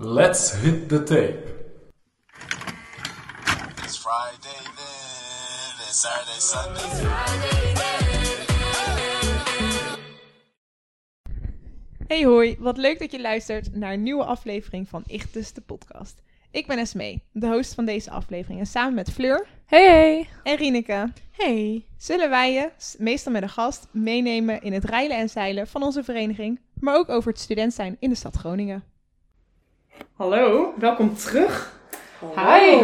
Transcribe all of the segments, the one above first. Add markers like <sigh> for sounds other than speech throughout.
Let's hit the tape. It's Friday then, it's Saturday, Sunday. Hey hoi, wat leuk dat je luistert naar een nieuwe aflevering van Ichtus de podcast. Ik ben Esmee, de host van deze aflevering en samen met Fleur Hey, hey. en Rieneke Hey. zullen wij je, meestal met een gast, meenemen in het rijlen en zeilen van onze vereniging, maar ook over het student zijn in de stad Groningen. Hallo, welkom terug. Hi.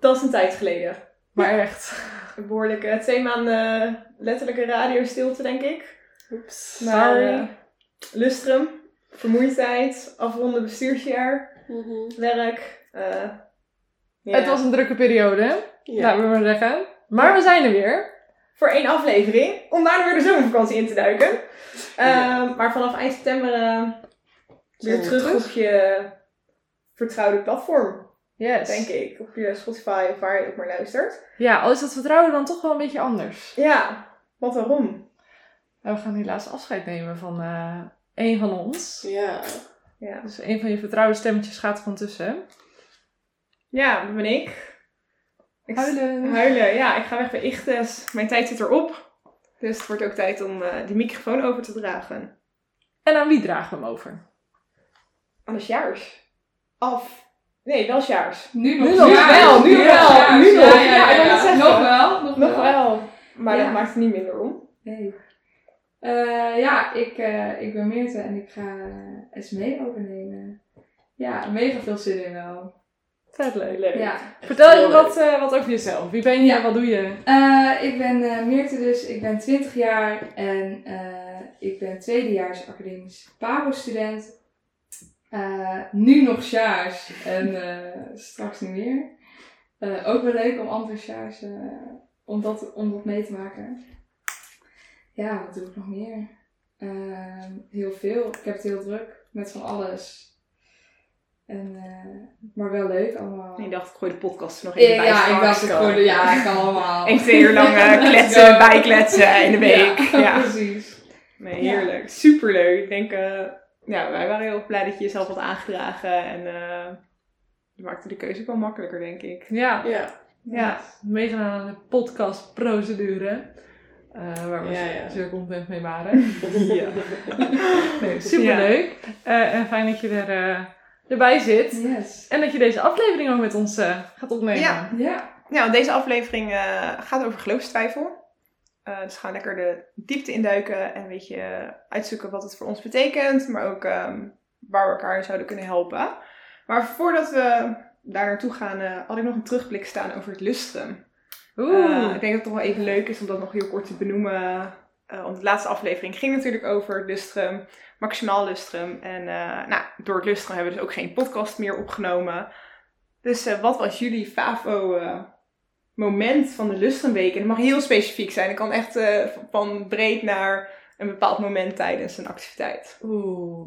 Dat is een tijd geleden. Maar echt, behoorlijk eh, twee maanden letterlijke radiostilte denk ik. Oeps. Eh, Lustrum, vermoeidheid, afronden bestuursjaar, werk. eh. Het was een drukke periode? Ja. laten we maar zeggen. Maar we zijn er weer. voor één aflevering, om daarna weer de zomervakantie in te duiken. Ja. Eh, maar vanaf eind september eh, weer terug, terug? op je vertrouwde platform, Yes. denk ik. Op je Spotify of waar je ook maar luistert. Ja, al is dat vertrouwen dan toch wel een beetje anders. Ja, wat waarom? En we gaan helaas afscheid nemen van eh een van ons. Ja. Ja. Dus een van je vertrouwde stemmetjes gaat er gewoon tussen. ja, dat ben ik. ik Huilen. Huilen, ja. Ik ga weg bij Ichtes. Mijn tijd zit erop. Dus het wordt ook tijd om eh die microfoon over te dragen. En aan wie dragen we hem over? Aan de jaars. Af. Nee, wel jaars. Nu Nu nog ja, wel, nu wel, nu nog. ja, Ja, ja. Nog wel, nog, Nog wel. wel. Maar Ja. dat maakt het niet minder om. Nee. Eh, ja, ik, eh, ik ben Meerte en ik ga Esmee overnemen. Ja, mega veel zin in wel. Vet leuk. Ja. Vertel je wat, eh, wat over jezelf. Wie ben je? Ja. Wat doe je? Eh, ik ben eh Meerte dus, ik ben 20 jaar en eh, ik ben tweedejaars academisch PABO-student. Eh, nu nog sjaars en eh, straks niet meer. Eh, ook wel leuk om andere sjaars, om, dat, om dat mee te maken. Ja, wat doe ik nog meer? Eh, heel veel. Ik heb het heel druk met van alles. En, maar wel leuk allemaal. En je dacht, ik gooi de podcast nog even bij. ja, ik dacht het gewoon, ja, ik kan allemaal. Eén, twee uur lang <laughs> Let's kletsen, bijkletsen in de week. Ja, Ja, precies. Nee, heerlijk. Superleuk. Ik denk, ja, wij waren heel blij dat je jezelf had aangedragen. En eh dat maakte de keuze ook wel makkelijker, denk ik. Ja, Ja. Ja. meegedaan aan de podcastprocedure. eh waar we Ja, ja. zeer content mee waren. ja. Nee, superleuk. Eh, en fijn dat je er, eh, erbij zit. Yes. En dat je deze aflevering ook met ons eh, gaat opnemen. Ja. Ja. Ja, want deze aflevering eh, gaat over geloofstwijfel. Eh, dus we gaan lekker de diepte induiken en een beetje eh, uitzoeken wat het voor ons betekent, maar ook ehm, waar we elkaar zouden kunnen helpen. Maar voordat we daar naartoe gaan, eh, had ik nog een terugblik staan over het lustrum. Oeh. Eh, ik denk dat het toch wel even leuk is om dat nog heel kort te benoemen. Want de laatste aflevering ging natuurlijk over het lustrum, maximaal lustrum. En nou, door het lustrum hebben we dus ook geen podcast meer opgenomen. Dus wat was jullie favo moment van de lustrumweek? En het mag heel specifiek zijn. Het kan echt eh, van breed naar een bepaald moment tijdens een activiteit. Oeh.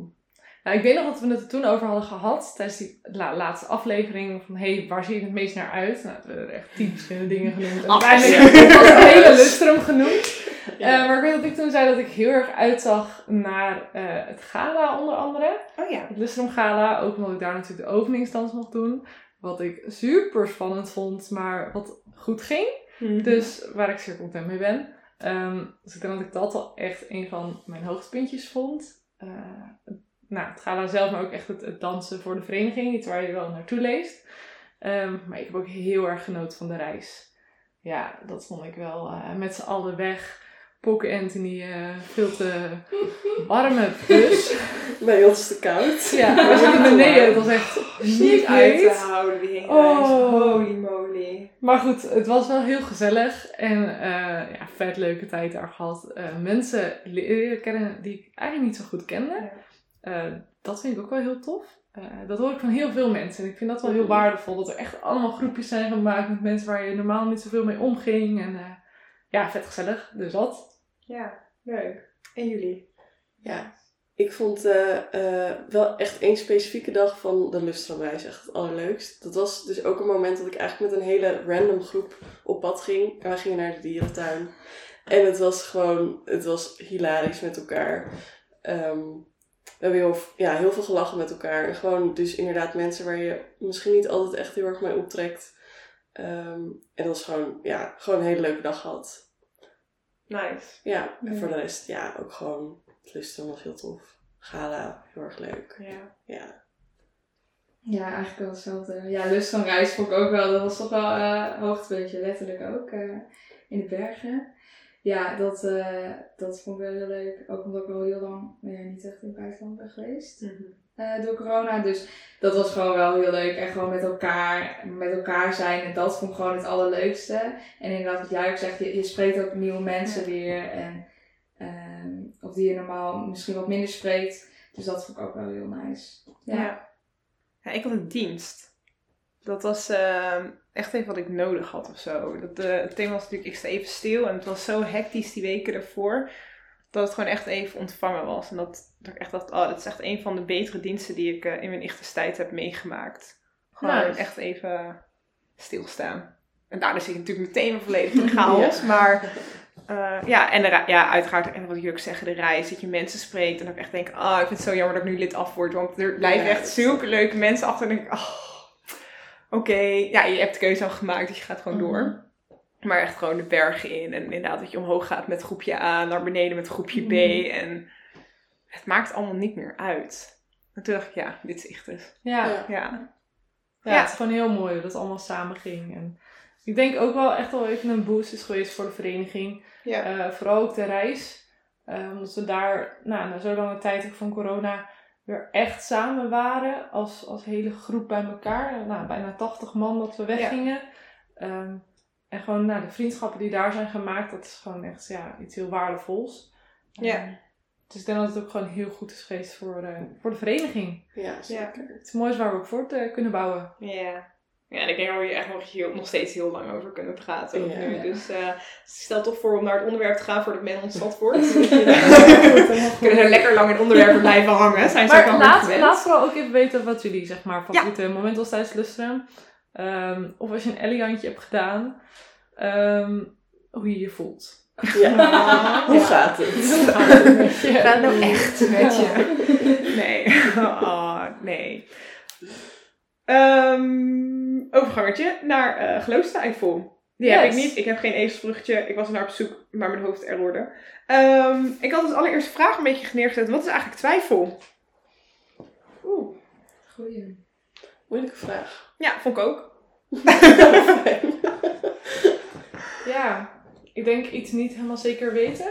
Nou, ik weet nog dat we het er toen over hadden gehad tijdens die la- laatste aflevering. Van hey, waar zie je het meest naar uit? Nou, we hebben echt tien verschillende dingen genoemd. En uiteindelijk <laughs> was het hele lustrum genoemd. Ja. Eh, maar ik weet dat ik toen zei dat ik heel erg uitzag naar eh, het gala onder andere. Oh ja. Het Lustrum Gala, ook omdat ik daar natuurlijk de openingsdans mocht doen. Wat ik super spannend vond, maar wat goed ging. Dus waar ik zeer content mee ben. Ehm, dus ik denk dat ik dat wel echt een van mijn hoogtepuntjes vond. Eh, nou, het gala zelf, maar ook echt het, het dansen voor de vereniging. Iets waar je wel naartoe leest. Ehm, maar ik heb ook heel erg genoten van de reis. Ja, dat vond ik wel eh, met z'n allen weg. Pokke Anthony, eh, veel te warme bus. <laughs> Bij ons te koud. Ja, we zitten beneden. Het was echt niet uit te houden, die Oh. Holy moly. Maar goed, het was wel heel gezellig. En eh, ja, vet leuke tijd daar gehad. Eh, mensen leren kennen die ik eigenlijk niet zo goed kende. Dat vind ik ook wel heel tof. Dat hoor ik van heel veel mensen. En ik vind dat wel heel waardevol. Dat er echt allemaal groepjes zijn gemaakt met mensen waar je normaal niet zoveel mee omging. En ja, vet gezellig. Dus dat. Ja, leuk. En jullie? Ja. Ik vond eh, eh, wel echt één specifieke dag van de Lustramreis echt het allerleukst. Dat was dus ook een moment dat ik eigenlijk met een hele random groep op pad ging. En wij gingen naar de dierentuin. En het was gewoon, het was hilarisch met elkaar. Ehm, we hebben heel, ja, heel veel gelachen met elkaar. En gewoon dus inderdaad mensen waar je misschien niet altijd echt heel erg mee optrekt. Ehm, en dat is gewoon, ja, gewoon een hele leuke dag gehad. Nice. Ja, en Ja. voor de rest, ja, ook gewoon het lustrum was heel tof. Gala, heel erg leuk. Ja. Ja. Ja, eigenlijk wel hetzelfde. Ja, lust van reis vond ik ook wel. Dat was toch wel eh hoogtepuntje, letterlijk ook. eh, in de bergen. Ja, dat, eh, dat vond ik wel heel leuk. Ook omdat ik wel heel lang nou ja, niet echt in het buitenland ben geweest. eh, door corona. Dus dat was gewoon wel heel leuk. En gewoon met elkaar, met elkaar zijn. En dat vond ik gewoon het allerleukste. En inderdaad, wat jij ook zegt, je, je spreekt ook nieuwe mensen weer. En, ehm, of die je normaal misschien wat minder spreekt. Dus dat vond ik ook wel heel nice. Ja. Ja. ja. ik had een dienst. Dat was ehm, echt even wat ik nodig had of zo. Dat, eh, het thema was natuurlijk, ik sta even stil. En het was zo hectisch die weken ervoor. Dat het gewoon echt even ontvangen was. En dat, dat ik echt dacht, oh, dat is echt een van de betere diensten die ik eh, in mijn tijd heb meegemaakt. Gewoon Nice. echt even stilstaan. En daarna zit ik natuurlijk meteen volledig in de <laughs> chaos. Maar eh, ja, en de ja, uiteraard, en wat jullie ook zeggen, de reis, dat je mensen spreekt. En dat ik echt denk, ah, ik vind het zo jammer dat ik nu lid af word. Want er blijven Ja, echt zulke leuke mensen achter. En ik, oh, oké. Ja, je hebt de keuze al gemaakt, dus je gaat gewoon door. Maar echt gewoon de bergen in. En inderdaad dat je omhoog gaat met groepje A, naar beneden met groepje B. Mhm. En het maakt allemaal niet meer uit. En toen dacht ik, ja, dit is echt dus. Ja. Ja. Ja. Het is gewoon heel mooi dat allemaal samen ging. En ik denk ook wel echt wel even een boost is geweest voor de vereniging. Ja. Eh, vooral ook de reis. Eh, omdat we daar nou, na zo'n lange tijd van corona weer echt samen waren. Als, als hele groep bij elkaar. Nou, bijna 80 man dat we weggingen. Ehm, en gewoon nou, de vriendschappen die daar zijn gemaakt. Dat is gewoon echt ja, iets heel waardevols. Ja. Ehm, dus ik denk dat het ook gewoon heel goed is geweest voor, eh, voor de vereniging. Ja, zeker. Het is moois waar we ook voor te kunnen bouwen. Ja. Ja, en ik denk dat we hier echt nog, heel, nog steeds heel lang over kunnen praten. ook Ja. nu. Dus eh, stel toch voor om naar het onderwerp te gaan voordat men ontzat wordt. <laughs> We kunnen er lekker lang in onderwerpen blijven hangen. Zijn ze ook Maar laat, laat vooral ook even weten wat jullie zeg maar, favoriete moment was tijdens Lustrum. Ehm, of als je een Elliantje hebt gedaan, ehm, hoe je je voelt. Ja. <laughs> Hoe gaat het? Gaat het nou echt met je? <laughs> Nee. Oh, nee. Ehm, overgangertje naar eh geloofstwijfel. Die heb ik niet. Ik heb geen ezelsvruchtje. Ik was naar op zoek, maar mijn hoofd errorde. Ehm ik had als allereerste vraag een beetje neergezet. Wat is eigenlijk twijfel? Oeh, Goeie. moeilijke vraag. Ja, vond ik ook. <laughs> Ja, ik denk iets niet helemaal zeker weten.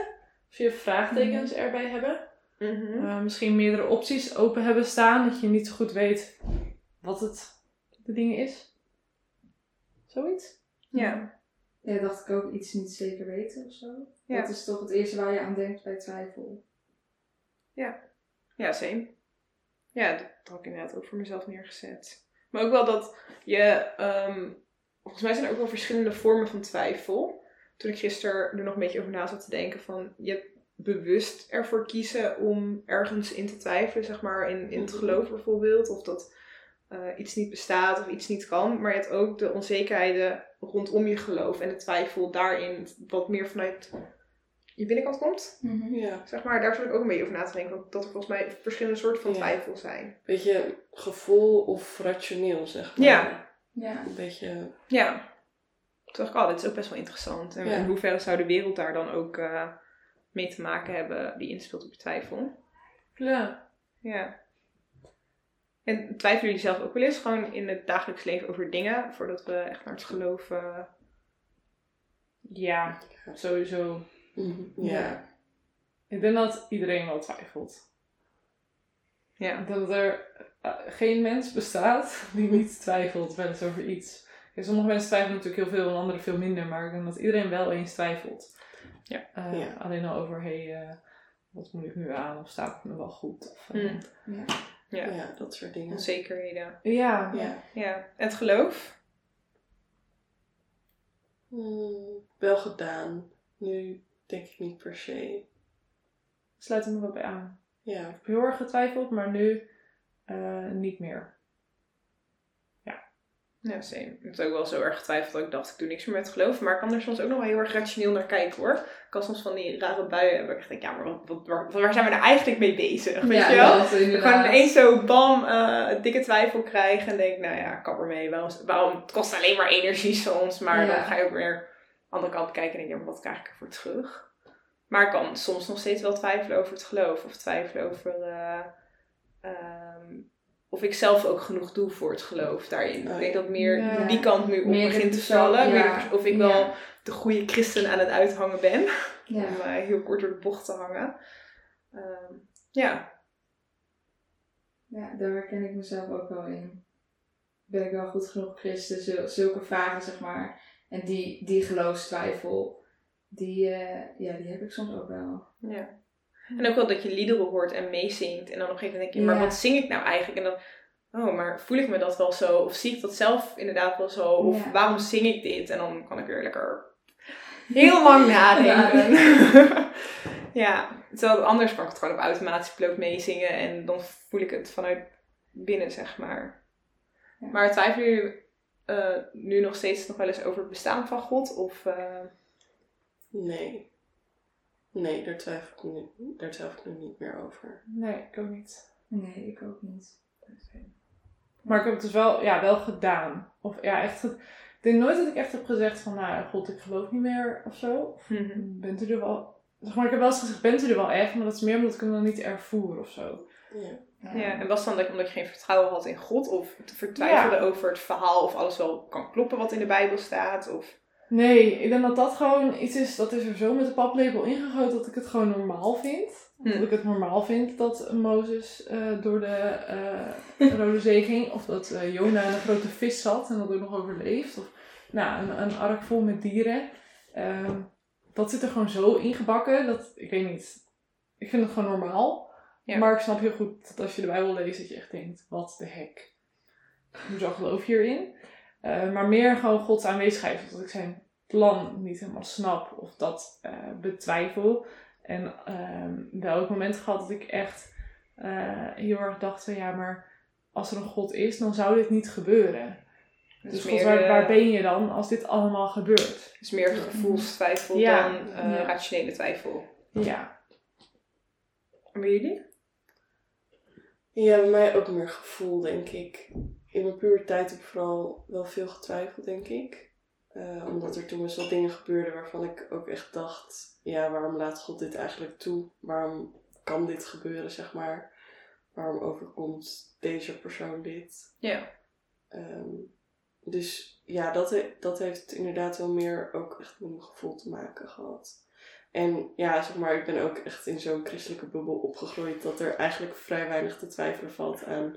Of je vraagtekens erbij hebben. Eh, misschien meerdere opties open hebben staan. Dat je niet zo goed weet wat het de dingen is. Zoiets? Ja. Ja, dacht ik ook iets niet zeker weten of zo. Ja. Dat is toch het eerste waar je aan denkt bij twijfel. Ja, same. Ja, dat had ik inderdaad ook voor mezelf neergezet. Maar ook wel dat je... ehm, volgens mij zijn er ook wel verschillende vormen van twijfel. Toen ik gisteren er nog een beetje over na zat te denken van... Je hebt bewust ervoor kiezen om ergens in te twijfelen, zeg maar in, in het geloof bijvoorbeeld. Of dat eh, iets niet bestaat of iets niet kan. Maar je hebt ook de onzekerheden rondom je geloof en de twijfel daarin wat meer vanuit je binnenkant komt. Ja, Zeg maar, daar zat ik ook een beetje over na te denken. Want dat er volgens mij verschillende soorten van Ja. twijfel zijn. beetje gevoel of rationeel, zeg maar. Ja. Ja. Een beetje, Ja. Toen dacht ik, oh, dit is ook best wel interessant. En Ja. in hoeverre zou de wereld daar dan ook eh, mee te maken hebben die inspeelt op je twijfel? Ja. Ja. En twijfelen jullie zelf ook wel eens gewoon in het dagelijks leven over dingen, voordat we echt naar het geloof... eh, Ja, sowieso. ja. Ik denk dat iedereen wel twijfelt. ja. Ik denk dat er eh, geen mens bestaat <laughs> die niet twijfelt wel eens over iets. Ja, sommige mensen twijfelen natuurlijk heel veel en anderen veel minder, maar ik denk dat iedereen wel eens twijfelt. Ja. Eh, Ja. Alleen al over, hé, hey, eh, wat moet ik nu aan? Of staat het me wel goed? Of, eh, Hmm. Ja. Ja. Ja, dat soort dingen. Onzekerheden. ja. Ja. Ja. En het geloof? Hmm, wel gedaan. Nu denk ik niet per se. sluit er me wel bij aan. Ja, Ik heb heel erg getwijfeld, maar nu eh, niet meer. Ja, same. Ik heb ook wel zo erg getwijfeld dat ik dacht, ik doe niks meer met geloof. Maar ik kan er soms ook nog wel heel erg rationeel naar kijken hoor. Ik kan soms van die rare buien hebben. Ik denk, ja, maar wat, wat, waar, waar zijn we nou eigenlijk mee bezig? Weet ja, je wel? dat Gewoon inderdaad. ineens zo bam, eh, dikke twijfel krijgen. En denk, nou ja, kap ermee. Waarom, waarom, het kost alleen maar energie soms. Maar Ja. dan ga je ook weer aan de andere kant kijken en denk ja, maar wat krijg ik ervoor terug? Maar ik kan soms nog steeds wel twijfelen over het geloof. Of twijfelen over ehm, of ik zelf ook genoeg doe voor het geloof daarin. Ik denk dat meer Ja. die kant nu op Meer begint te vallen. Ja. Of ik wel Ja. de goede christen aan het uithangen ben. Om eh, heel kort door de bocht te hangen. Ehm, ja, Ja, daar herken ik mezelf ook wel in. Ben ik wel goed genoeg christen? Zul- Zulke vragen, zeg maar. En die, die geloofstwijfel, die, eh, ja, die heb ik soms ook wel. Ja. En ook wel dat je liederen hoort en meezingt. En dan op een gegeven moment denk je, maar Ja. wat zing ik nou eigenlijk? En dan, oh, maar voel ik me dat wel zo? Of zie ik dat zelf inderdaad wel zo? Of Ja. waarom zing ik dit? En dan kan ik weer lekker heel lang <laughs> nadenken. <laughs> ja, terwijl anders kan ik het gewoon op automatische piloot meezingen. En dan voel ik het vanuit binnen, zeg maar. Ja. Maar twijfelen jullie eh, nu nog steeds nog wel eens over het bestaan van God? Of... eh, Nee. Nee, daar twijfel ik nu, daar twijfel ik nu niet meer over. Nee, ik ook niet. Nee, ik ook niet. Maar ik heb het dus wel, ja, wel gedaan. Of ja, echt. Ik denk nooit dat ik echt heb gezegd van, nou god, ik geloof niet meer of zo. Of bent u er wel. Zeg maar, ik heb wel eens gezegd, bent u er wel echt? Maar dat is meer omdat ik hem dan niet ervoer of zo. Ja. Ja, en was dan dat omdat je geen vertrouwen had in God? Of te vertwijfelde over het verhaal of alles wel kan kloppen wat in de Bijbel staat? Of... Nee, ik denk dat dat gewoon iets is, dat is er zo met de paplepel ingegoten dat ik het gewoon normaal vind. Hm. Dat ik het normaal vind dat Mozes eh, door de eh, <laughs> Rode Zee ging. Of dat eh, Jona in een grote vis zat en dat ook nog overleeft. Of nou, een, een ark vol met dieren. Ehm, dat zit er gewoon zo ingebakken dat, ik weet niet, ik vind het gewoon normaal. Ja. Maar ik snap heel goed dat als je de Bijbel leest dat je echt denkt, wat de hek. Hoezo geloof je hierin? Eh, maar meer gewoon Gods aanwezigheid. Dat ik zijn plan niet helemaal snap of dat eh, betwijfel. En ehm wel ook momenten gehad dat ik echt eh, heel erg dacht van ja, maar als er een God is, dan zou dit niet gebeuren. Dus, Dus God, waar, waar ben je dan als dit allemaal gebeurt? dus meer gevoelstwijfel Ja. dan eh, Ja. rationele twijfel. Ja. En bij jullie? Ja, bij mij ook meer gevoel, denk ik. In mijn puberteit heb ik vooral wel veel getwijfeld, denk ik. Eh, omdat er toen eens wat dingen gebeurden waarvan ik ook echt dacht... Ja, waarom laat God dit eigenlijk toe? Waarom kan dit gebeuren, zeg maar? Waarom overkomt deze persoon dit? Ja. Ehm, dus ja, dat, he- dat heeft inderdaad wel meer ook echt met mijn gevoel te maken gehad. En ja, zeg maar, ik ben ook echt in zo'n christelijke bubbel opgegroeid dat er eigenlijk vrij weinig te twijfelen valt aan,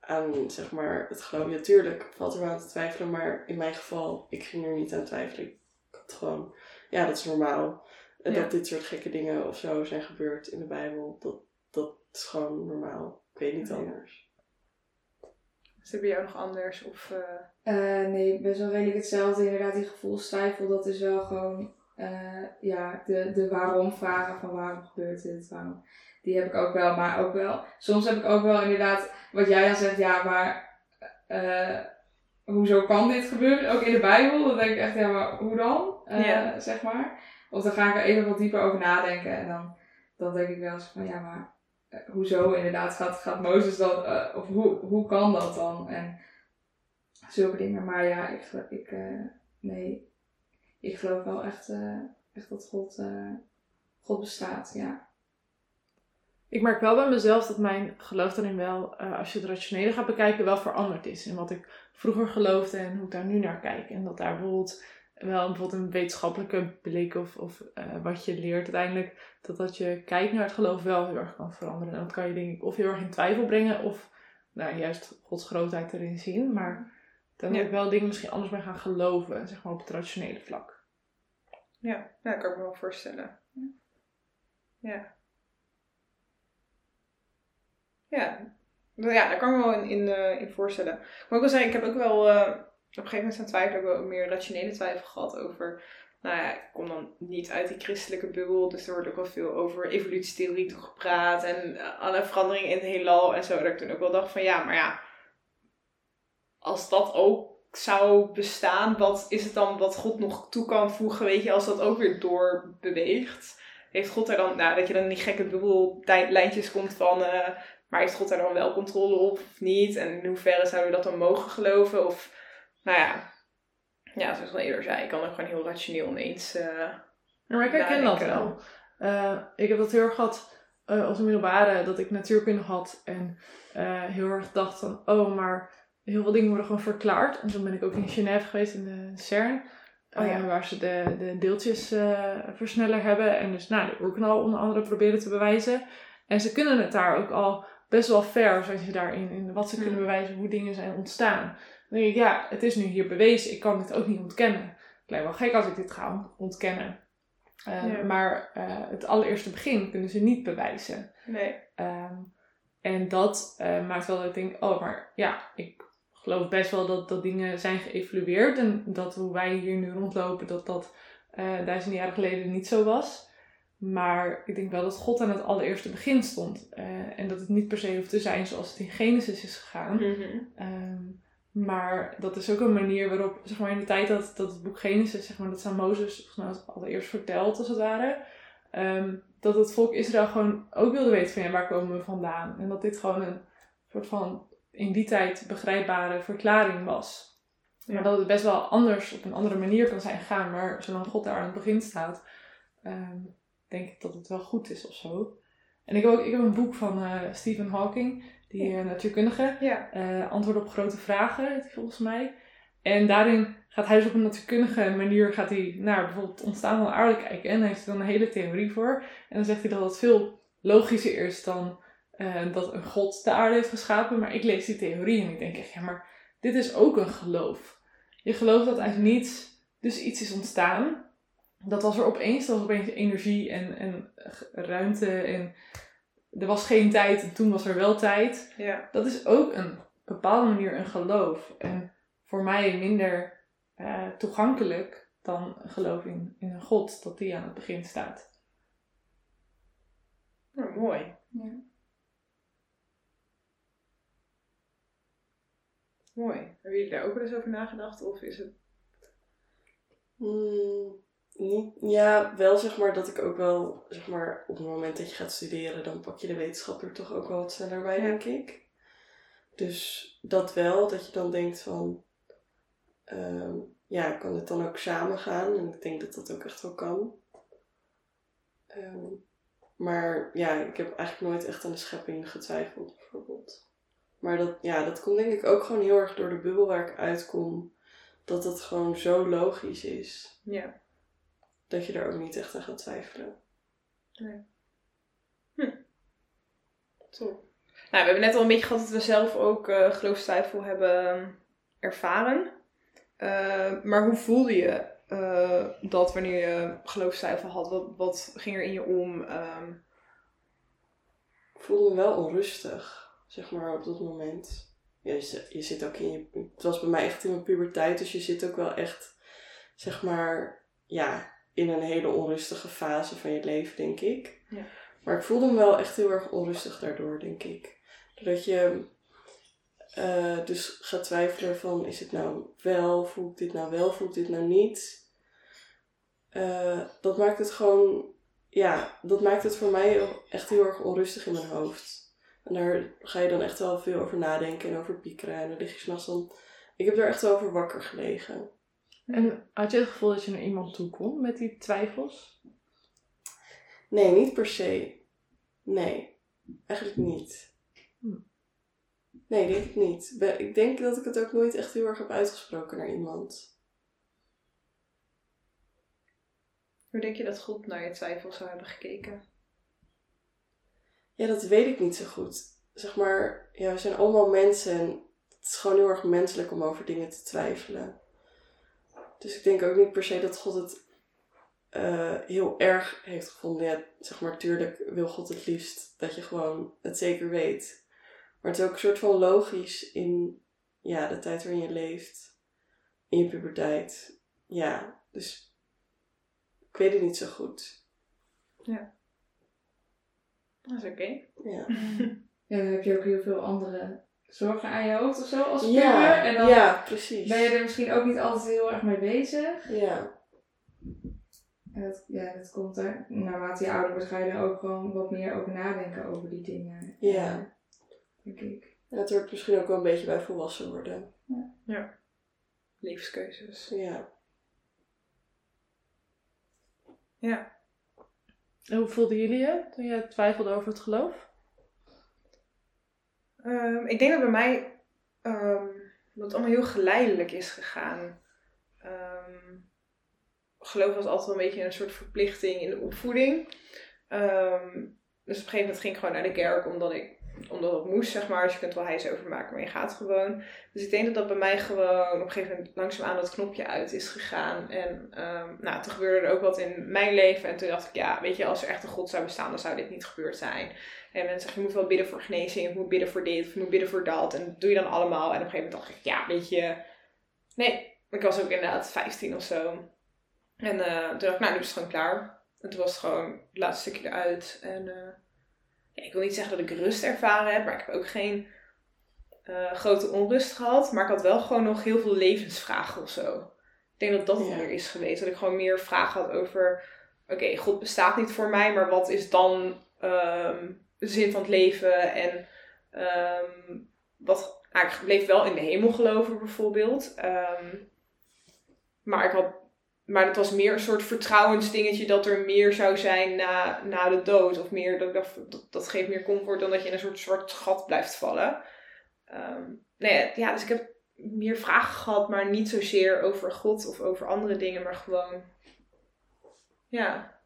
aan zeg maar, het geloof. Ja, tuurlijk valt er wel aan te twijfelen, maar in mijn geval, ik ging er niet aan twijfelen. Ik had gewoon, ja, dat is normaal. En Ja. Dat dit soort gekke dingen of zo zijn gebeurd in de Bijbel, dat, dat is gewoon normaal. Ik weet niet Ja. anders. Is het bij jou nog anders? Of, eh, Eh, nee, best wel redelijk hetzelfde. Inderdaad, die gevoelstwijfel, dat is wel gewoon eh, ja, de, de waarom vragen van waarom gebeurt dit, waarom. Die heb ik ook wel, maar ook wel. Soms heb ik ook wel inderdaad, wat jij dan zegt, ja, maar eh, hoezo kan dit gebeuren? Ook in de Bijbel, dan denk ik echt, ja, maar hoe dan? Eh, Ja. Zeg maar. Of dan ga ik er even wat dieper over nadenken en dan, dan denk ik wel eens van, ja, maar eh, hoezo inderdaad gaat, gaat Mozes dan, eh, of hoe, hoe kan dat dan? En zulke dingen. Maar ja, ik, ik, eh, nee, ik geloof wel echt, eh, echt dat God, eh, God bestaat, ja. Ik merk wel bij mezelf dat mijn geloof daarin wel, eh, als je het rationele gaat bekijken, wel veranderd is. In wat ik vroeger geloofde en hoe ik daar nu naar kijk. En dat daar bijvoorbeeld wel bijvoorbeeld een wetenschappelijke blik of, of eh, wat je leert uiteindelijk, dat dat je kijk naar het geloof wel heel erg kan veranderen. En dat kan je denk ik of heel erg in twijfel brengen of nou, juist Gods grootheid erin zien. Maar dan heb ik wel dingen misschien anders bij gaan geloven, zeg maar op het rationele vlak. ja, ja, dat kan ik me wel voorstellen. Ja. Ja. Nou ja, daar kan ik me wel in, in, eh, in voorstellen. Maar ik wel zeggen, ik heb ook wel eh, op een gegeven moment zijn twijfel ook wel meer rationele twijfel gehad over. Nou ja, ik kom dan niet uit die christelijke bubbel, dus er wordt ook wel veel over evolutietheorie toe gepraat en eh, alle veranderingen in het heelal en zo. Dat ik toen ook wel dacht van ja, maar ja, als dat ook zou bestaan, wat is het dan wat God nog toe kan voegen, weet je, als dat ook weer doorbeweegt? Heeft God er dan, nou, dat je dan in die gekke bubbellijntjes komt van, maar heeft God er dan wel controle op of niet? En in hoeverre zouden we dat dan mogen geloven? Of, nou ja, ja, zoals ik al eerder zei, ik kan ook gewoon heel rationeel ineens... eh, Ja, maar ik herken dat wel. Eh, ik heb dat heel erg gehad eh, als een middelbare, dat ik natuurkunde had. En eh, heel erg dacht van, oh, maar heel veel dingen worden gewoon verklaard. En toen ben ik ook in Genève geweest, in de CERN. Oh ja. eh, waar ze de, de deeltjesversneller hebben. En dus nou, de oerknal onder andere proberen te bewijzen. En ze kunnen het daar ook al best wel ver, zijn ze daarin. In wat ze kunnen bewijzen, hoe dingen zijn ontstaan. Dan denk ik, ja, het is nu hier bewezen. Ik kan dit ook niet ontkennen. Het lijkt wel gek als ik dit ga ontkennen. Uh, Ja. Maar uh, het allereerste begin kunnen ze niet bewijzen. nee. Um, en dat uh, maakt wel dat ik denk, oh, maar ja, ik geloof best wel dat, dat dingen zijn geëvalueerd. En dat hoe wij hier nu rondlopen, dat dat uh, duizenden jaren geleden niet zo was. Maar ik denk wel dat God aan het allereerste begin stond. Uh, en dat het niet per se hoeft te zijn zoals het in Genesis is gegaan. Mm-hmm. Um, maar dat is ook een manier waarop, zeg maar, in de tijd dat, dat het boek Genesis, zeg maar, dat aan Mozes volgens mij als allereerst verteld, als het ware. Um, dat het volk Israël gewoon ook wilde weten van ja, waar komen we vandaan? En dat dit gewoon een soort van in die tijd begrijpbare verklaring was. Ja. Maar dat het best wel anders, op een andere manier kan zijn gegaan. Maar zolang God daar aan het begin staat, um, denk ik dat het wel goed is of zo. En ik heb ook ik heb een boek van uh, Stephen Hawking, die ja. uh, natuurkundige. Ja. Uh, antwoord op grote vragen, volgens mij. En daarin gaat hij dus op een natuurkundige manier gaat hij naar bijvoorbeeld het ontstaan van de aarde kijken. En daar heeft hij dan een hele theorie voor. En dan zegt hij dat het veel logischer is dan uh, dat een god de aarde heeft geschapen. Maar ik lees die theorie en ik denk echt, ja, maar dit is ook een geloof. Je gelooft dat uit niets dus iets is ontstaan. Dat was er opeens, dat was opeens energie en, en ruimte en er was geen tijd en toen was er wel tijd. Ja. Dat is ook een bepaalde manier een geloof. En voor mij minder uh, toegankelijk dan een geloof in, in een God, dat die aan het begin staat. Oh, mooi. Ja. Mooi. Hebben jullie daar ook wel eens over nagedacht? Of is het... Mm, niet, ja, wel zeg maar dat ik ook wel, zeg maar, op het moment dat je gaat studeren, dan pak je de wetenschap er toch ook wel wat sneller bij, Ja. denk ik. Dus dat wel, dat je dan denkt van, ehm, ja, kan het dan ook samen gaan? En ik denk dat dat ook echt wel kan. Ehm, maar ja, ik heb eigenlijk nooit echt aan de schepping getwijfeld, bijvoorbeeld. Maar dat, ja, dat komt denk ik ook gewoon heel erg door de bubbel waar ik uitkom. Dat het gewoon zo logisch is. Ja. Dat je er ook niet echt aan gaat twijfelen. Nee. Hm. Top. Nou, we hebben net al een beetje gehad dat we zelf ook uh, geloofstwijfel hebben ervaren. Uh, maar hoe voelde je uh, dat wanneer je geloofstwijfel had? Wat, wat ging er in je om? Um... Ik voelde me wel onrustig, zeg maar, op dat moment. Ja, je, je zit ook in je... Het was bij mij echt in mijn puberteit, dus je zit ook wel echt, zeg maar, ja, in een hele onrustige fase van je leven, denk ik. Ja. Maar ik voelde me wel echt heel erg onrustig daardoor, denk ik. Doordat je uh, dus gaat twijfelen van, is het nou wel, voel ik dit nou wel, voel ik dit nou niet? Uh, dat maakt het gewoon, ja, dat maakt het voor mij echt heel erg onrustig in mijn hoofd. En daar ga je dan echt wel veel over nadenken en over piekeren. En dan lig je s'nachts dan... Ik heb er echt wel over wakker gelegen. En had je het gevoel dat je naar iemand toe kon met die twijfels? Nee, niet per se. Nee, eigenlijk niet. Hm. Nee, denk ik niet. Ik denk dat ik het ook nooit echt heel erg heb uitgesproken naar iemand. Hoe denk je dat God naar je twijfels zou hebben gekeken? Ja, dat weet ik niet zo goed. Zeg maar, ja, we zijn allemaal mensen en het is gewoon heel erg menselijk om over dingen te twijfelen. Dus ik denk ook niet per se dat God het uh, heel erg heeft gevonden. Ja, zeg maar, tuurlijk wil God het liefst dat je gewoon het zeker weet. Maar het is ook een soort van logisch in ja, de tijd waarin je leeft. In je puberteit. Ja, dus ik weet het niet zo goed. Ja. Dat is oké. Okay. Ja. Ja, dan heb je ook heel veel andere zorgen aan je hoofd of zo als puber. Ja, en dan ja, precies. ben je er misschien ook niet altijd heel erg mee bezig. Ja, En dat, ja, dat komt er. Naarmate je ouder wordt, ga je er ook gewoon wat meer over nadenken over die dingen. Ja. Denk ik. En het hoort misschien ook wel een beetje bij volwassen worden. Levenskeuzes. Ja. Ja. En hoe voelden jullie je toen je twijfelde over het geloof? Ehm, ik denk dat bij mij ehm, dat het allemaal heel geleidelijk is gegaan. Ehm, geloof was altijd een beetje een soort verplichting in de opvoeding. Dus op een gegeven moment ging ik gewoon naar de kerk omdat ik omdat het moest, zeg maar. Dus je kunt wel hijs over maken, maar je gaat gewoon. Dus ik denk dat dat bij mij gewoon op een gegeven moment langzaamaan dat knopje uit is gegaan. En ehm, nou, toen gebeurde er ook wat in mijn leven. En toen dacht ik, ja, weet je, als er echt een God zou bestaan, dan zou dit niet gebeurd zijn. En mensen zeggen, je moet wel bidden voor genezing, je moet bidden voor dit, of je moet bidden voor dat. En dat doe je dan allemaal. En op een gegeven moment dacht ik, ja, weet je, nee. Ik was ook inderdaad 15 of zo. En eh, toen dacht ik, nou, nu is het gewoon klaar. Toen was het gewoon het laatste stukje eruit. En eh, ja, ik wil niet zeggen dat ik rust ervaren heb, maar ik heb ook geen eh, grote onrust gehad. Maar ik had wel gewoon nog heel veel levensvragen of zo. Ik denk dat dat Ja. meer is geweest. Dat ik gewoon meer vragen had over, oké, God bestaat niet voor mij, maar wat is dan ehm, de zin van het leven? En ehm, wat, nou, ik bleef wel in de hemel geloven bijvoorbeeld. Ehm, maar ik had maar het was meer een soort vertrouwensdingetje dat er meer zou zijn na, na de dood. Of meer, dat, dat, dat geeft meer comfort dan dat je in een soort zwart gat blijft vallen. Ehm, nee, ja, dus ik heb meer vragen gehad, maar niet zozeer over God of over andere dingen, maar gewoon, ja,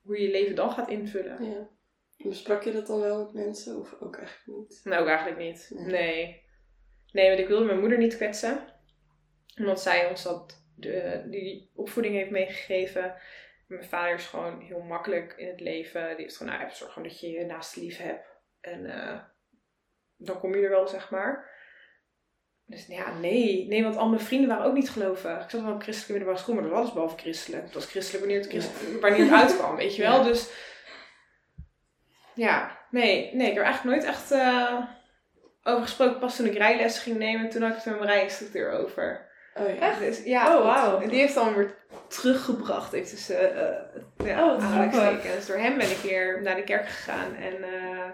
hoe je je leven dan gaat invullen. ja. Besprak je dat dan wel met mensen of ook eigenlijk niet? Nou, ook eigenlijk niet. Nee. Nee. Nee, want ik wilde mijn moeder niet kwetsen. Omdat zij ons dat, de, die opvoeding heeft meegegeven. Mijn vader is gewoon heel makkelijk in het leven. Die heeft gewoon, nou, zorg gewoon dat je je naaste lief hebt. En eh, dan kom je er wel, zeg maar. Dus ja, nee. Nee, want al mijn vrienden waren ook niet gelovig. Ik zat wel op christelijke middelbare school, maar dat was alles behalve christelijk. Het was christelijk wanneer het, wanneer het uitkwam, weet je wel. Ja. Dus ja, nee, nee, ik heb er eigenlijk nooit echt eh, over gesproken. Pas toen ik rijles ging nemen, toen had ik het met mijn rijinstructeur over. Oh ja. Dus, ja, Oh, wauw. En die heeft dan weer teruggebracht, heeft dus uh, ja, Oh, aanhalingstekens. Dus door hem ben ik weer naar de kerk gegaan. En, eh,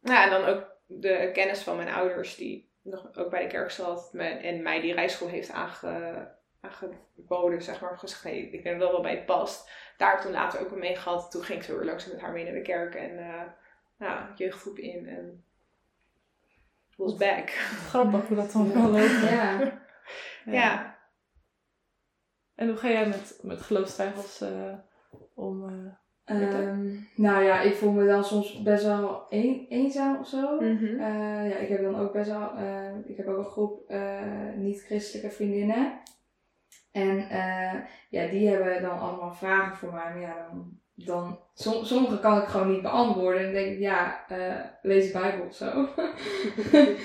ja, en dan ook de kennis van mijn ouders, die nog ook bij de kerk zat. En mij die rijschool heeft aange, aangeboden, zeg maar. Nee, ik denk dat dat wel bij het past. Daar heb ik toen later ook mee gehad. Toen ging ik zo weer langzaam met haar mee naar de kerk. En eh ja, jeugdgroep in. En was back. Grappig hoe dat dan <laughs> kan lopen. Ja. Ja. En hoe ga jij met, met geloofstwijfels eh, om? eh? Ehm, nou ja, ik voel me dan soms best wel een, eenzaam of zo. Mhm. Eh, ja, ik heb dan ook best wel, ik heb ook een groep niet-christelijke vriendinnen. En ja, die hebben dan allemaal vragen voor mij. Maar ja, dan, dan som- sommige kan ik gewoon niet beantwoorden. En dan denk ik, ja, lees de Bijbel of zo. <laughs>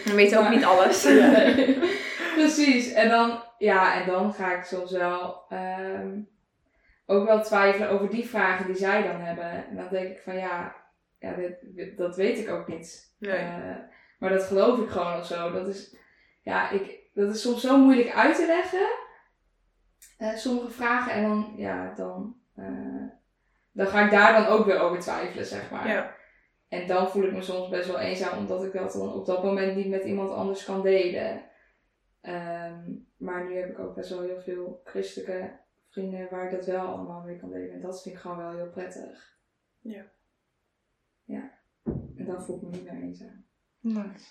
We weten ook Maar- niet alles. <laughs> <laughs> Precies. En dan, ja, en dan ga ik soms wel ehm, ook wel twijfelen over die vragen die zij dan hebben. En dan denk ik van ja, ja dit, dat weet ik ook niet. Nee. Eh, maar dat geloof ik gewoon of zo. Dat is, ja, ik, dat is soms zo moeilijk uit te leggen. eh, sommige vragen. En dan, ja, dan, eh, dan ga ik daar dan ook weer over twijfelen, zeg maar. Ja. En dan voel ik me soms best wel eenzaam, omdat ik dat dan op dat moment niet met iemand anders kan delen. Ehm, maar nu heb ik ook best wel heel veel christelijke vrienden waar ik dat wel allemaal mee kan delen. En dat vind ik gewoon wel heel prettig. Ja. Ja. En dan voel ik me niet meer eenzaam. Nice.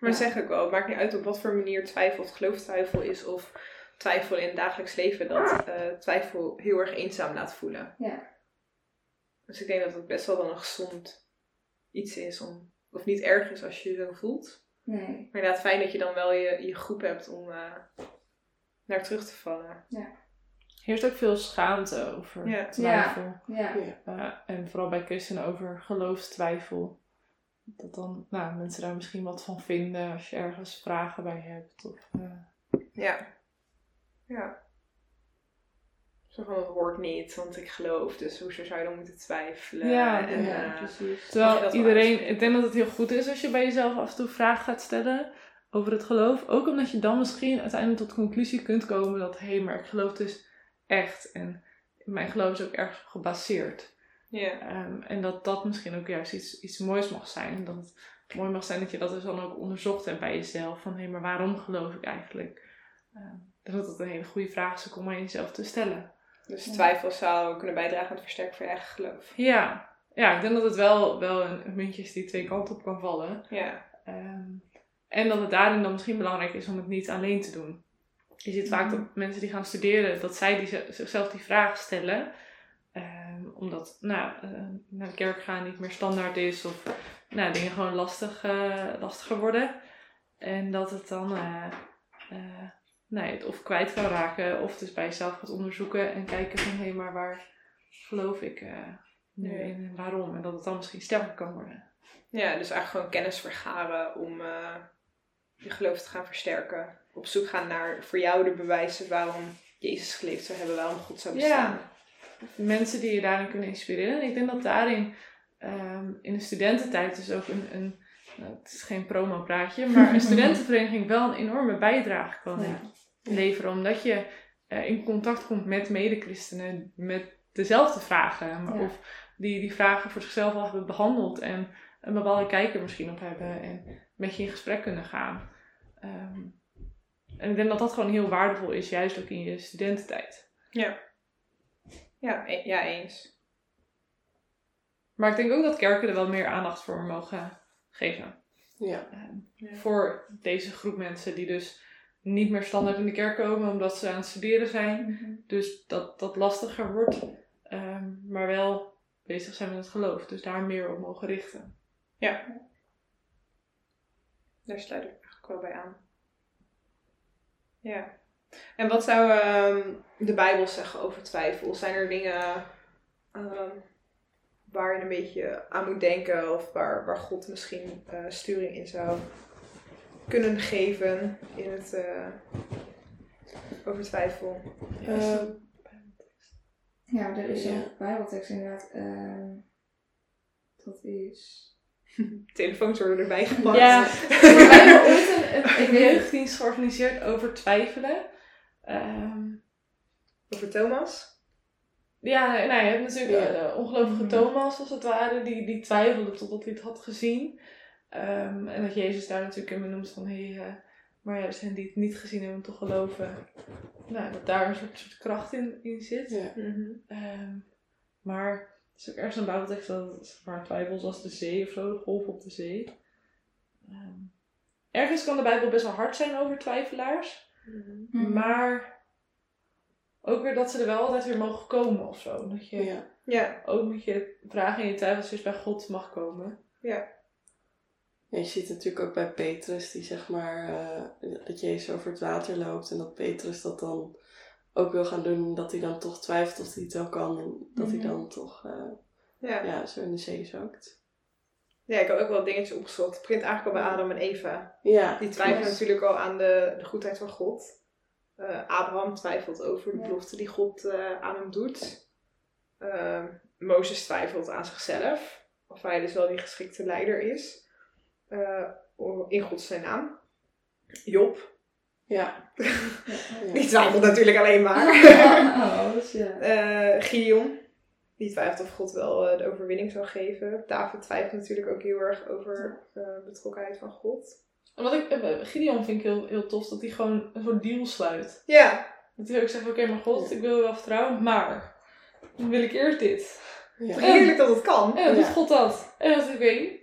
Maar Ja. zeg ik wel, het maakt niet uit op wat voor manier twijfel of gelooftwijfel is of twijfel in het dagelijks leven, dat eh, twijfel heel erg eenzaam laat voelen. Ja. Dus ik denk dat het best wel dan een gezond iets is om, of niet erg is als je je zo voelt. Nee. Maar inderdaad fijn dat je dan wel je, je groep hebt om eh, naar terug te vallen. Heerst ook veel schaamte over Ja. twijfel. Ja. Eh, en vooral bij christenen over geloofstwijfel. Dat dan nou, mensen daar misschien wat van vinden als je ergens vragen bij hebt. Of, eh, Ja. Ja. Zo van, het hoort niet, want ik geloof, dus hoezo zou je dan moeten twijfelen? Ja, en, ja, eh, precies. Terwijl iedereen, ik denk dat het heel goed is als je bij jezelf af en toe vragen gaat stellen over het geloof. Ook omdat je dan misschien uiteindelijk tot de conclusie kunt komen dat, hé, maar ik geloof dus echt. En mijn geloof is ook ergens op gebaseerd. ja. Ehm, en dat dat misschien ook juist iets, iets moois mag zijn. Dat het mooi mag zijn dat je dat dus dan ook onderzocht hebt bij jezelf. Van, hé, maar waarom geloof ik eigenlijk? Ik denk dat het een hele goede vraag is om aan jezelf te stellen. Dus twijfel zou kunnen bijdragen aan het versterken van je eigen geloof. Ja, ja ik denk dat het wel, wel een, muntje is die twee kanten op kan vallen. Ja. Ehm, en dat het daarin dan misschien belangrijk is om het niet alleen te doen. Je ziet vaak Mhm. dat mensen die gaan studeren, dat zij die, zichzelf die vraag stellen. Ehm, omdat nou, eh, naar de kerk gaan niet meer standaard is of nou, dingen gewoon lastig, eh, lastiger worden. En dat het dan eh, nou, ja, het of kwijt kan raken of dus bij jezelf gaat onderzoeken en kijken van hé, maar waar geloof ik eh, nu Ja. in en waarom? En dat het dan misschien sterker kan worden. ja, dus eigenlijk gewoon kennis vergaren om eh, je geloof te gaan versterken. Op zoek gaan naar voor jou de bewijzen waarom Jezus geleefd zou hebben, waarom God zou bestaan. mensen die je daarin kunnen inspireren. En ik denk dat daarin ehm, in de studententijd dus ook een, een nou, het is geen promo-praatje, maar een <laughs> studentenvereniging wel een enorme bijdrage kan Ja. Leveren. Omdat je eh, in contact komt met medechristenen met dezelfde vragen. Maar Ja. Of die die vragen voor zichzelf al hebben behandeld en een bepaalde kijk er misschien op hebben en met je in gesprek kunnen gaan. Ehm, en ik denk dat dat gewoon heel waardevol is, juist ook in je studententijd. Ja, ja, e- ja eens. Maar ik denk ook dat kerken er wel meer aandacht voor mogen geven. Ja. Ehm, Ja. Voor deze groep mensen die dus niet meer standaard in de kerk komen omdat ze aan het studeren zijn. Mhm. Dus dat dat lastiger wordt. ehm, maar wel bezig zijn met het geloof. Dus daar meer op mogen richten. Daar sluit ik eigenlijk wel bij aan. Ja. En wat zou ehm, de Bijbel zeggen over twijfel? Zijn er dingen ehm, waar je een beetje aan moet denken of waar, waar God misschien eh, sturing in zou kunnen geven in het eh, over twijfel? Eh, Ja, er is Ja. een bijbeltekst inderdaad. ehm, dat is... <laughs> Telefoons worden erbij gepakt. Ja, <laughs> <laughs> we hebben ooit een, jeugddienst georganiseerd over twijfelen. Ehm, Over Thomas? Ja, nou, je hebt natuurlijk Ja. eh, de ongelovige Mhm. Thomas, als het ware, die, die twijfelde totdat hij het had gezien. Ehm, en dat Jezus daar natuurlijk in benoemt van, hé, hey, eh, maar ja, er zijn die het niet gezien hebben, toch geloven. Nou, dat daar een soort, soort kracht in, in zit. ja. Ehm, maar het is ook ergens een bijbeltekst dat het zeg maar twijfel zoals de zee of zo, de golf op de zee. Ehm, ergens kan de Bijbel best wel hard zijn over twijfelaars. Mhm. Maar ook weer dat ze er wel altijd weer mogen komen of zo. Dat je ja. Ja, ook met je vragen en je twijfels dus bij God mag komen. Ja, je ziet natuurlijk ook bij Petrus, die zeg maar, eh, dat Jezus over het water loopt en dat Petrus dat dan ook wil gaan doen, dat hij dan toch twijfelt of hij het wel kan en dat Mhm. hij dan toch eh, ja. ja, zo in de zee zakt. ja, ik heb ook wel dingetjes opgezocht. Het begint eigenlijk al bij Adam en Eva. Ja, Die twijfelen natuurlijk al aan de, de goedheid van God. Eh, Abraham twijfelt over de belofte die God aan hem doet. Uh, Mozes twijfelt aan zichzelf. Of hij dus wel die geschikte leider is. Eh, in Gods zijn naam. Job. Ja. <laughs> Die twijfelt natuurlijk alleen maar. <laughs> Oh, dus ja. Eh, Gideon. Die twijfelt of God wel eh, de overwinning zou geven. David twijfelt natuurlijk ook heel erg over eh, betrokkenheid van God. En wat ik, Gideon vind ik heel, heel tof, dat hij gewoon een soort deal sluit. Ja, Dat hij ook zegt, oké, maar God, ik wil je wel vertrouwen, maar dan wil ik eerst dit. Ja. heerlijk dat het kan. En dan doet Ja. God dat. En dacht ik, oké,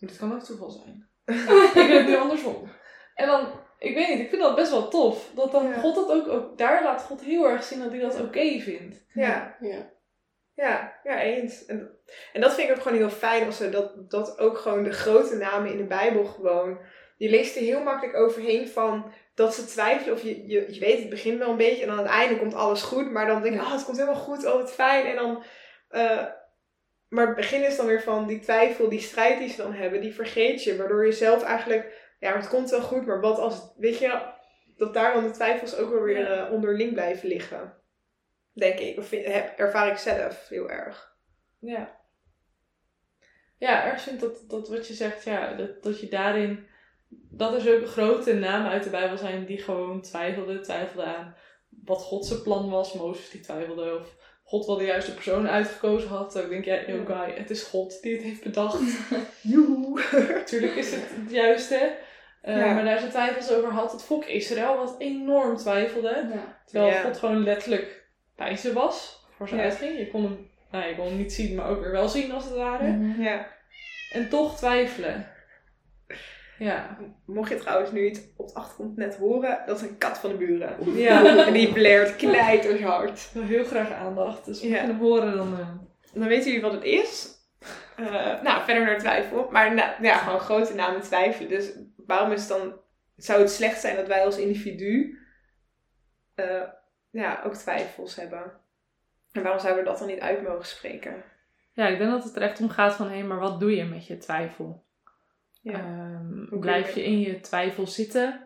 dit kan ook toeval zijn. <laughs> ik wil het nu andersom. En dan, ik weet niet, ik vind dat best wel tof. Dat dan Ja. God dat ook, ook, daar laat God heel erg zien dat hij dat oké vindt. Ja. Ja. Ja, ja, eens. En, en dat vind ik ook gewoon heel fijn als dat, dat ook gewoon de grote namen in de Bijbel gewoon. Je leest er heel makkelijk overheen van dat ze twijfelen of je, je, je weet het begint wel een beetje en aan het einde komt alles goed, maar dan denk je, Ja. oh het komt helemaal goed, oh wat fijn. En dan, eh, maar het begin is dan weer van die twijfel, die strijd die ze dan hebben, die vergeet je, waardoor je zelf eigenlijk, ja het komt wel goed, maar wat als, weet je, dat daar dan de twijfels ook wel weer eh, onderling blijven liggen. Denk ik. Of heb, ervaar ik zelf heel erg. Ja. Ja, erg vind dat, dat wat je zegt, ja, dat, dat je daarin, dat er zulke grote namen uit de Bijbel zijn die gewoon twijfelden, twijfelden aan wat God zijn plan was. Mozes die twijfelde of God wel de juiste persoon uitgekozen had. Ik denk, ja, yo guy, het is God die het heeft bedacht. <laughs> Joehoe. <laughs> Natuurlijk is het het juiste. Uh, Ja. Maar daar zijn twijfels over had het volk Israël, wat enorm twijfelde. Ja. Terwijl Ja. God gewoon letterlijk bij ze was, voor ze Ja. uitging. Je kon hem, nou, je kon hem niet zien, maar ook weer wel zien als het ware. Mhm. Ja. En toch twijfelen. Ja. Mocht je trouwens nu iets op de achtergrond net horen, dat is een kat van de buren. Ja. En die blaert. Ik wil heel graag aandacht. Dus mocht Ja. je hem horen, dan... eh, Dan weten jullie wat het is. Eh, nou, verder naar twijfel. Maar nou, ja, gewoon grote namen twijfelen. Dus waarom is het dan... Zou het slecht zijn dat wij als individu eh, ja, ook twijfels hebben? En waarom zouden we dat dan niet uit mogen spreken? Ja, ik denk dat het er echt om gaat van, hé, maar wat doe je met je twijfel? Ja. Ehm, blijf je- in je twijfel zitten?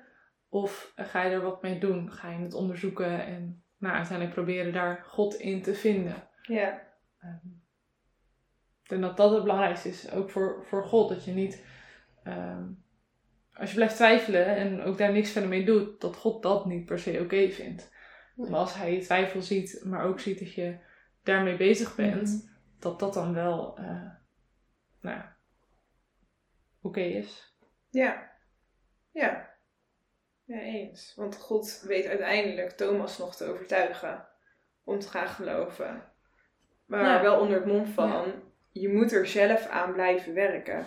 Of ga je er wat mee doen? Ga je het onderzoeken en nou, uiteindelijk proberen daar God in te vinden? Ja. Ehm, ik denk dat dat het belangrijkste is, ook voor, voor God. Dat je niet, ehm, als je blijft twijfelen en ook daar niks verder mee doet, dat God dat niet per se oké vindt. Nee. Maar als hij je twijfel ziet, maar ook ziet dat je daarmee bezig bent, dat dat dan wel, eh, nou oké is. Ja. Ja. Ja, eens. Want God weet uiteindelijk Thomas nog te overtuigen om te gaan geloven. Maar Ja. wel onder het mom van, je moet er zelf aan blijven werken.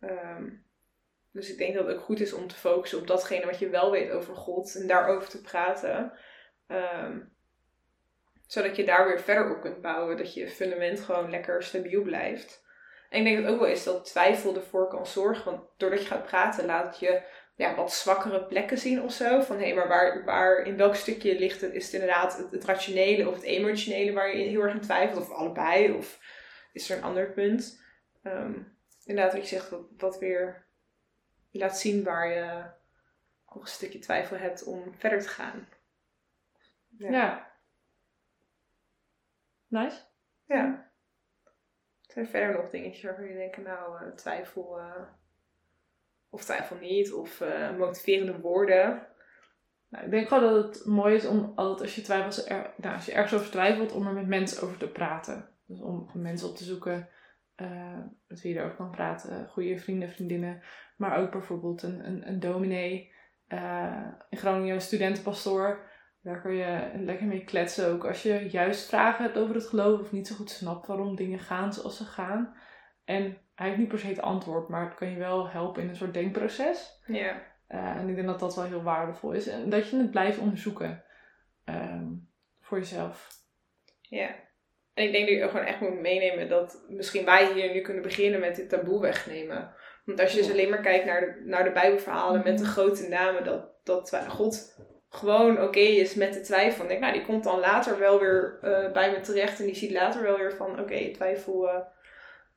Ehm, dus ik denk dat het ook goed is om te focussen op datgene wat je wel weet over God en daarover te praten. Ehm, zodat je daar weer verder op kunt bouwen. Dat je fundament gewoon lekker stabiel blijft. En ik denk dat ook wel is dat twijfel ervoor kan zorgen. Want doordat je gaat praten, laat je ja, wat zwakkere plekken zien of zo. Van hé, maar waar, waar, in welk stukje ligt het? Is het inderdaad het, het rationele of het emotionele waar je heel erg in twijfelt? Of allebei? Of is er een ander punt? Ehm, inderdaad, wat je zegt, wat, wat weer laat zien waar je nog een stukje twijfel hebt om verder te gaan. Ja. Nice. Ja. Zijn er verder nog dingetjes waarvan je denkt, nou, eh, twijfel eh, of twijfel niet, of eh, motiverende woorden. Nou, ik denk gewoon dat het mooi is om altijd als je twijfelt, nou, als je ergens over twijfelt, om er met mensen over te praten. Dus om mensen op te zoeken met wie je erover kan praten. Goede vrienden, vriendinnen. Maar ook bijvoorbeeld een, een, een dominee. in Groningen een studentenpastoor. Daar kun je lekker mee kletsen. Ook als je juist vragen hebt over het geloof. Of niet zo goed snapt waarom dingen gaan zoals ze gaan. En hij heeft niet per se het antwoord. Maar het kan je wel helpen in een soort denkproces. Ja. Uh, en ik denk dat dat wel heel waardevol is. En dat je het blijft onderzoeken um, voor jezelf. Ja. En ik denk dat je ook gewoon echt moet meenemen dat misschien wij hier nu kunnen beginnen met dit taboe wegnemen. Want als je dus alleen maar kijkt naar de, naar de Bijbelverhalen met de grote namen, dat, dat God gewoon oké okay is met de twijfel. En denk, nou, die komt dan later wel weer uh, bij me terecht en die ziet later wel weer van, oké, okay, twijfel, uh,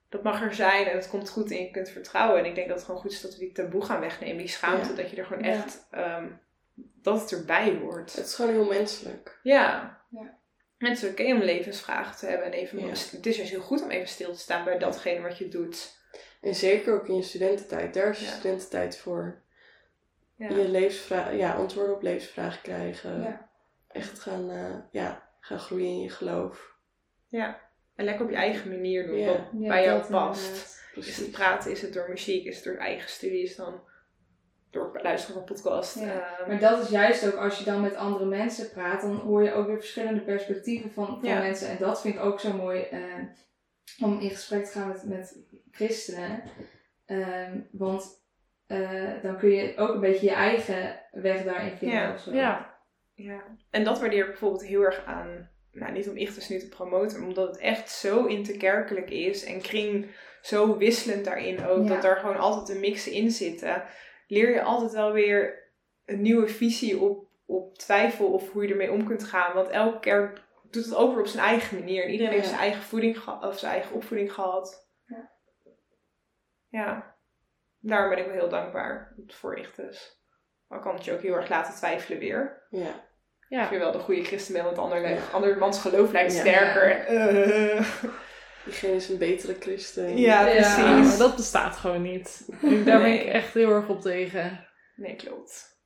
dat mag er zijn en het komt goed en je kunt vertrouwen. En ik denk dat het gewoon goed is dat we die taboe gaan wegnemen, die schaamte, ja. dat je er gewoon echt, um, dat het erbij hoort. Het is gewoon heel menselijk. Ja. ja. En het is oké okay om levensvragen te hebben en even, Ja. het is juist heel goed om even stil te staan bij datgene wat je doet. En zeker ook in je studententijd, daar is je Ja. studententijd voor. Ja. Je levensvragen, ja, antwoorden op levensvragen krijgen. Ja. Echt gaan, uh, ja, gaan groeien in je geloof. ja. En lekker op je eigen manier doen, Ja. wat Ja, bij jou past. Is het praten, is het door muziek, is het door eigen studies, dan door luisteren van podcast. Ja, Ehm, Maar dat is juist ook als je dan met andere mensen praat, dan hoor je ook weer verschillende perspectieven van, van Ja. mensen. En dat vind ik ook zo mooi eh, om in gesprek te gaan met, met christenen. Ehm, want eh, dan kun je ook een beetje je eigen weg daarin vinden. Ja. of zo. Ja. Ja, en dat waardeer ik bijvoorbeeld heel erg aan, nou niet om Ichters nu te promoten, maar omdat het echt zo interkerkelijk is en kring zo wisselend daarin ook, Ja. dat er gewoon altijd een mix in zitten, leer je altijd wel weer een nieuwe visie op, op twijfel of hoe je ermee om kunt gaan. Want elke kerk doet het ook weer op zijn eigen manier en iedereen heeft zijn eigen voeding of zijn eigen opvoeding gehad. Ja. Ja, daarom ben ik wel heel dankbaar voor Ichters. Maar kan het je ook heel erg laten twijfelen weer. Ja. Of Ja. je wel de goede christen bent, want ander, Ja. andermans geloof lijkt Ja. sterker. Eh, Diegene is een betere christen. ja, precies. maar dat bestaat gewoon niet. Daar ben ik echt heel erg op tegen. Nee, klopt.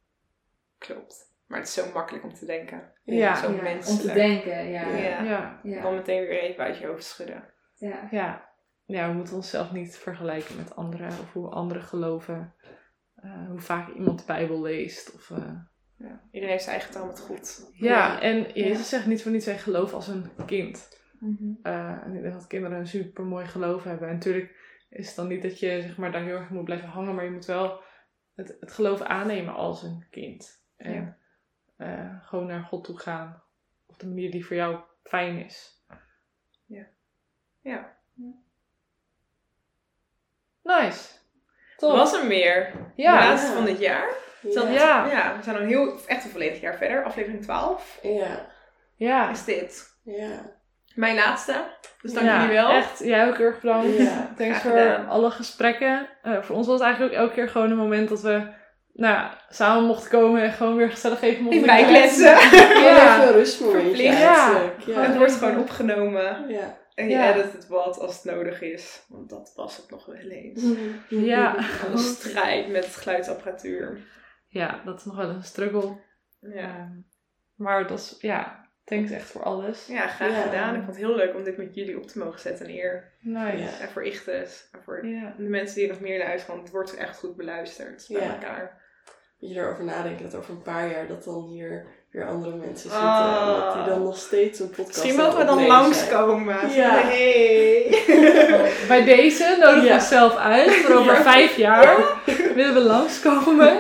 Klopt. Maar het is zo makkelijk om te denken. Ja. Zo Ja, om te denken, ja. Ja. Ja. Ja. Ja. Dan meteen weer even uit je hoofd schudden. ja. Ja. Ja, we moeten onszelf niet vergelijken met anderen of hoe anderen geloven. Eh, hoe vaak iemand de Bijbel leest. Of, eh, Ja. Iedereen heeft zijn eigen taal met God. Ja, Ja. en Jezus zegt niet voor niets zijn geloof als een kind. Mhm. Eh, en ik denk dat kinderen een super mooi geloof hebben. En natuurlijk is het dan niet dat je zeg maar, daar heel erg moet blijven hangen, maar je moet wel het, het geloof aannemen als een kind. En eh, gewoon naar God toe gaan op de manier die voor jou fijn is. Ja. Nice. Top. Was er meer? Ja. De laatste van dit jaar. Ja. Ja. ja. we zijn al heel, echt een volledig jaar verder. Aflevering 12 Ja. Ja. is dit. Ja. Mijn laatste. Dus dank Ja, jullie wel. Echt, jij ook heel erg bedankt. Ja. Thanks voor gedaan. alle gesprekken. Eh, voor ons was het eigenlijk ook elke keer gewoon een moment dat we nou, ja, samen mochten komen en gewoon weer gezellig even mochten Bijkletsen. Ja. Even een rustmomentje Verplicht. eigenlijk. Het Ja. wordt gewoon opgenomen. Ja. En je Ja. edit het wat als het nodig is. Want dat was het nog wel eens. Ja. <laughs> Van de strijd met geluidsapparatuur. ja, dat is nog wel een struggle. Ja. Maar dat is, ja, thanks echt voor alles. Ja, graag Ja. gedaan. Ik vond het heel leuk om dit met jullie op te mogen zetten. Een eer. Nice. Ja. En voor Ichtes. En voor Ja. de mensen die nog meer luisteren. Want het wordt echt goed beluisterd bij Ja. elkaar. Moet je erover nadenken dat over een paar jaar dat dan hier weer andere mensen zitten. Ah. En dat die dan nog steeds een podcast Misschien mogen we dan langskomen. Ja. Hey. <laughs> Bij deze nodigen we Ja. onszelf uit. Voor over Ja. vijf jaar willen we langskomen.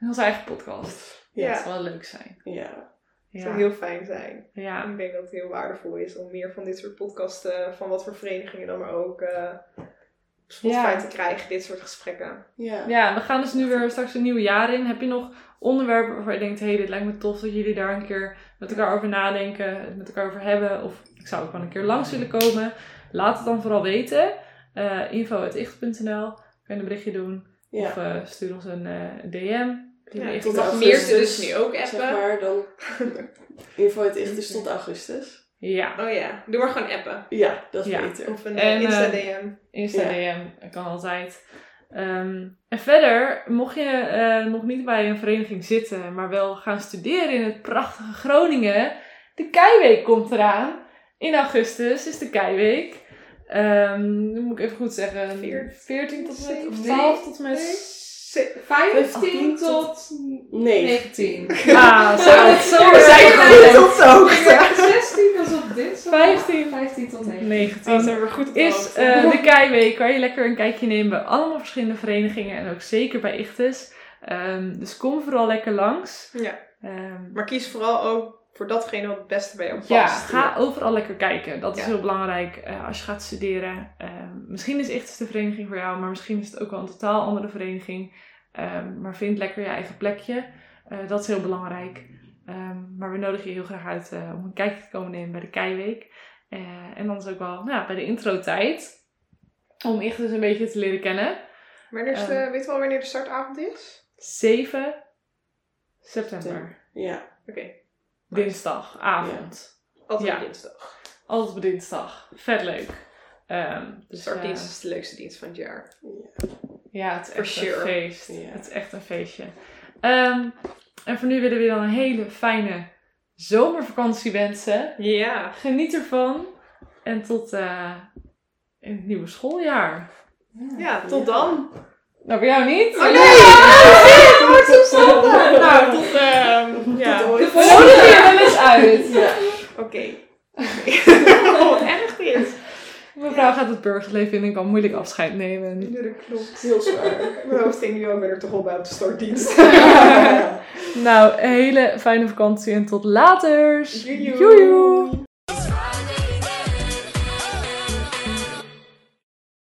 In onze eigen podcast. Ja. Dat zou wel leuk zijn. Ja. Het zou heel fijn zijn. ja. Ik denk dat het heel waardevol is om meer van dit soort podcasten, van wat voor verenigingen dan maar ook, eh Spotify Ja. te krijgen. Dit soort gesprekken. Ja. Ja, we gaan dus nu weer straks een nieuw jaar in. Heb je nog onderwerpen waarvan je denkt, hé, hey, dit lijkt me tof dat jullie daar een keer met elkaar over nadenken, het met elkaar over hebben, of ik zou ook wel een keer langs willen komen, laat het dan vooral weten. Uh, info.icht.nl, kan je een berichtje doen, Ja. of eh, stuur ons een eh, DM. Ja, tot augustus, Meerte dus nu ook Zeg appen. maar dan. <laughs> Info het echt is tot augustus. Ja, Oh ja, doe maar gewoon appen. Ja, dat is Ja. beter. Of een En, eh, Insta DM. Insta Ja. DM, kan altijd. Ehm, en verder, mocht je eh, nog niet bij een vereniging zitten, maar wel gaan studeren in het prachtige Groningen, de Keiweek komt eraan. In augustus is de Keiweek. Ehm moet ik even goed zeggen. Veer- 14 tot en met, of Nee. 12 tot en met... Ze- 15 tot Nee. 19. Ah, <laughs> zo, het zo We zijn goed op de hoogte. 16 was op dinsdag. 15. 15 tot 19. 19. Oh, zijn we goed is eh, de Keiweek, waar je lekker een kijkje neemt bij allemaal verschillende verenigingen en ook zeker bij Ichtes. Ehm, dus kom vooral lekker langs. Ja, Ehm, maar kies vooral ook voor datgene wat het beste bij jou past. ja, ga overal lekker kijken. Dat is Ja. heel belangrijk eh, als je gaat studeren. Ehm, misschien is Ichtes de vereniging voor jou, maar misschien is het ook wel een totaal andere vereniging. Ehm, maar vind lekker je eigen plekje. Eh, dat is heel belangrijk. Ehm, maar we nodigen je heel graag uit eh, om een kijkje te komen nemen bij de Keiweek. Eh, en dan is ook wel nou, ja, bij de intro-tijd. Om Ichtes een beetje te leren kennen. Wanneer is de, weet je wel wanneer de startavond is? 7 september. Ja. Oké, Dinsdagavond. altijd Ja. op dinsdag. Altijd op dinsdag. Vet leuk. Ehm, De dus, startdienst eh, is de leukste dienst van het jaar. ja, het is For echt sure. een feest. Het is echt een feestje. Ehm, en voor nu willen we je dan een hele fijne zomervakantie wensen. Ja. Geniet ervan. En tot eh, in het nieuwe schooljaar. Ja, tot dan. Nou, bij jou niet? Oh nee! Nou, tot, ehm ja. Tot ooit. We nodigen je wel eens uit. Ja. Oké. <laughs> Oh, wat erg dit. Mevrouw gaat het burgerleven in en kan moeilijk afscheid nemen. Ja, dat klopt. Heel zwaar. Mijn hoofd ging nu ook weer toch al bij op de startdienst. <laughs> Nou, een hele fijne vakantie en tot later. Joejoe.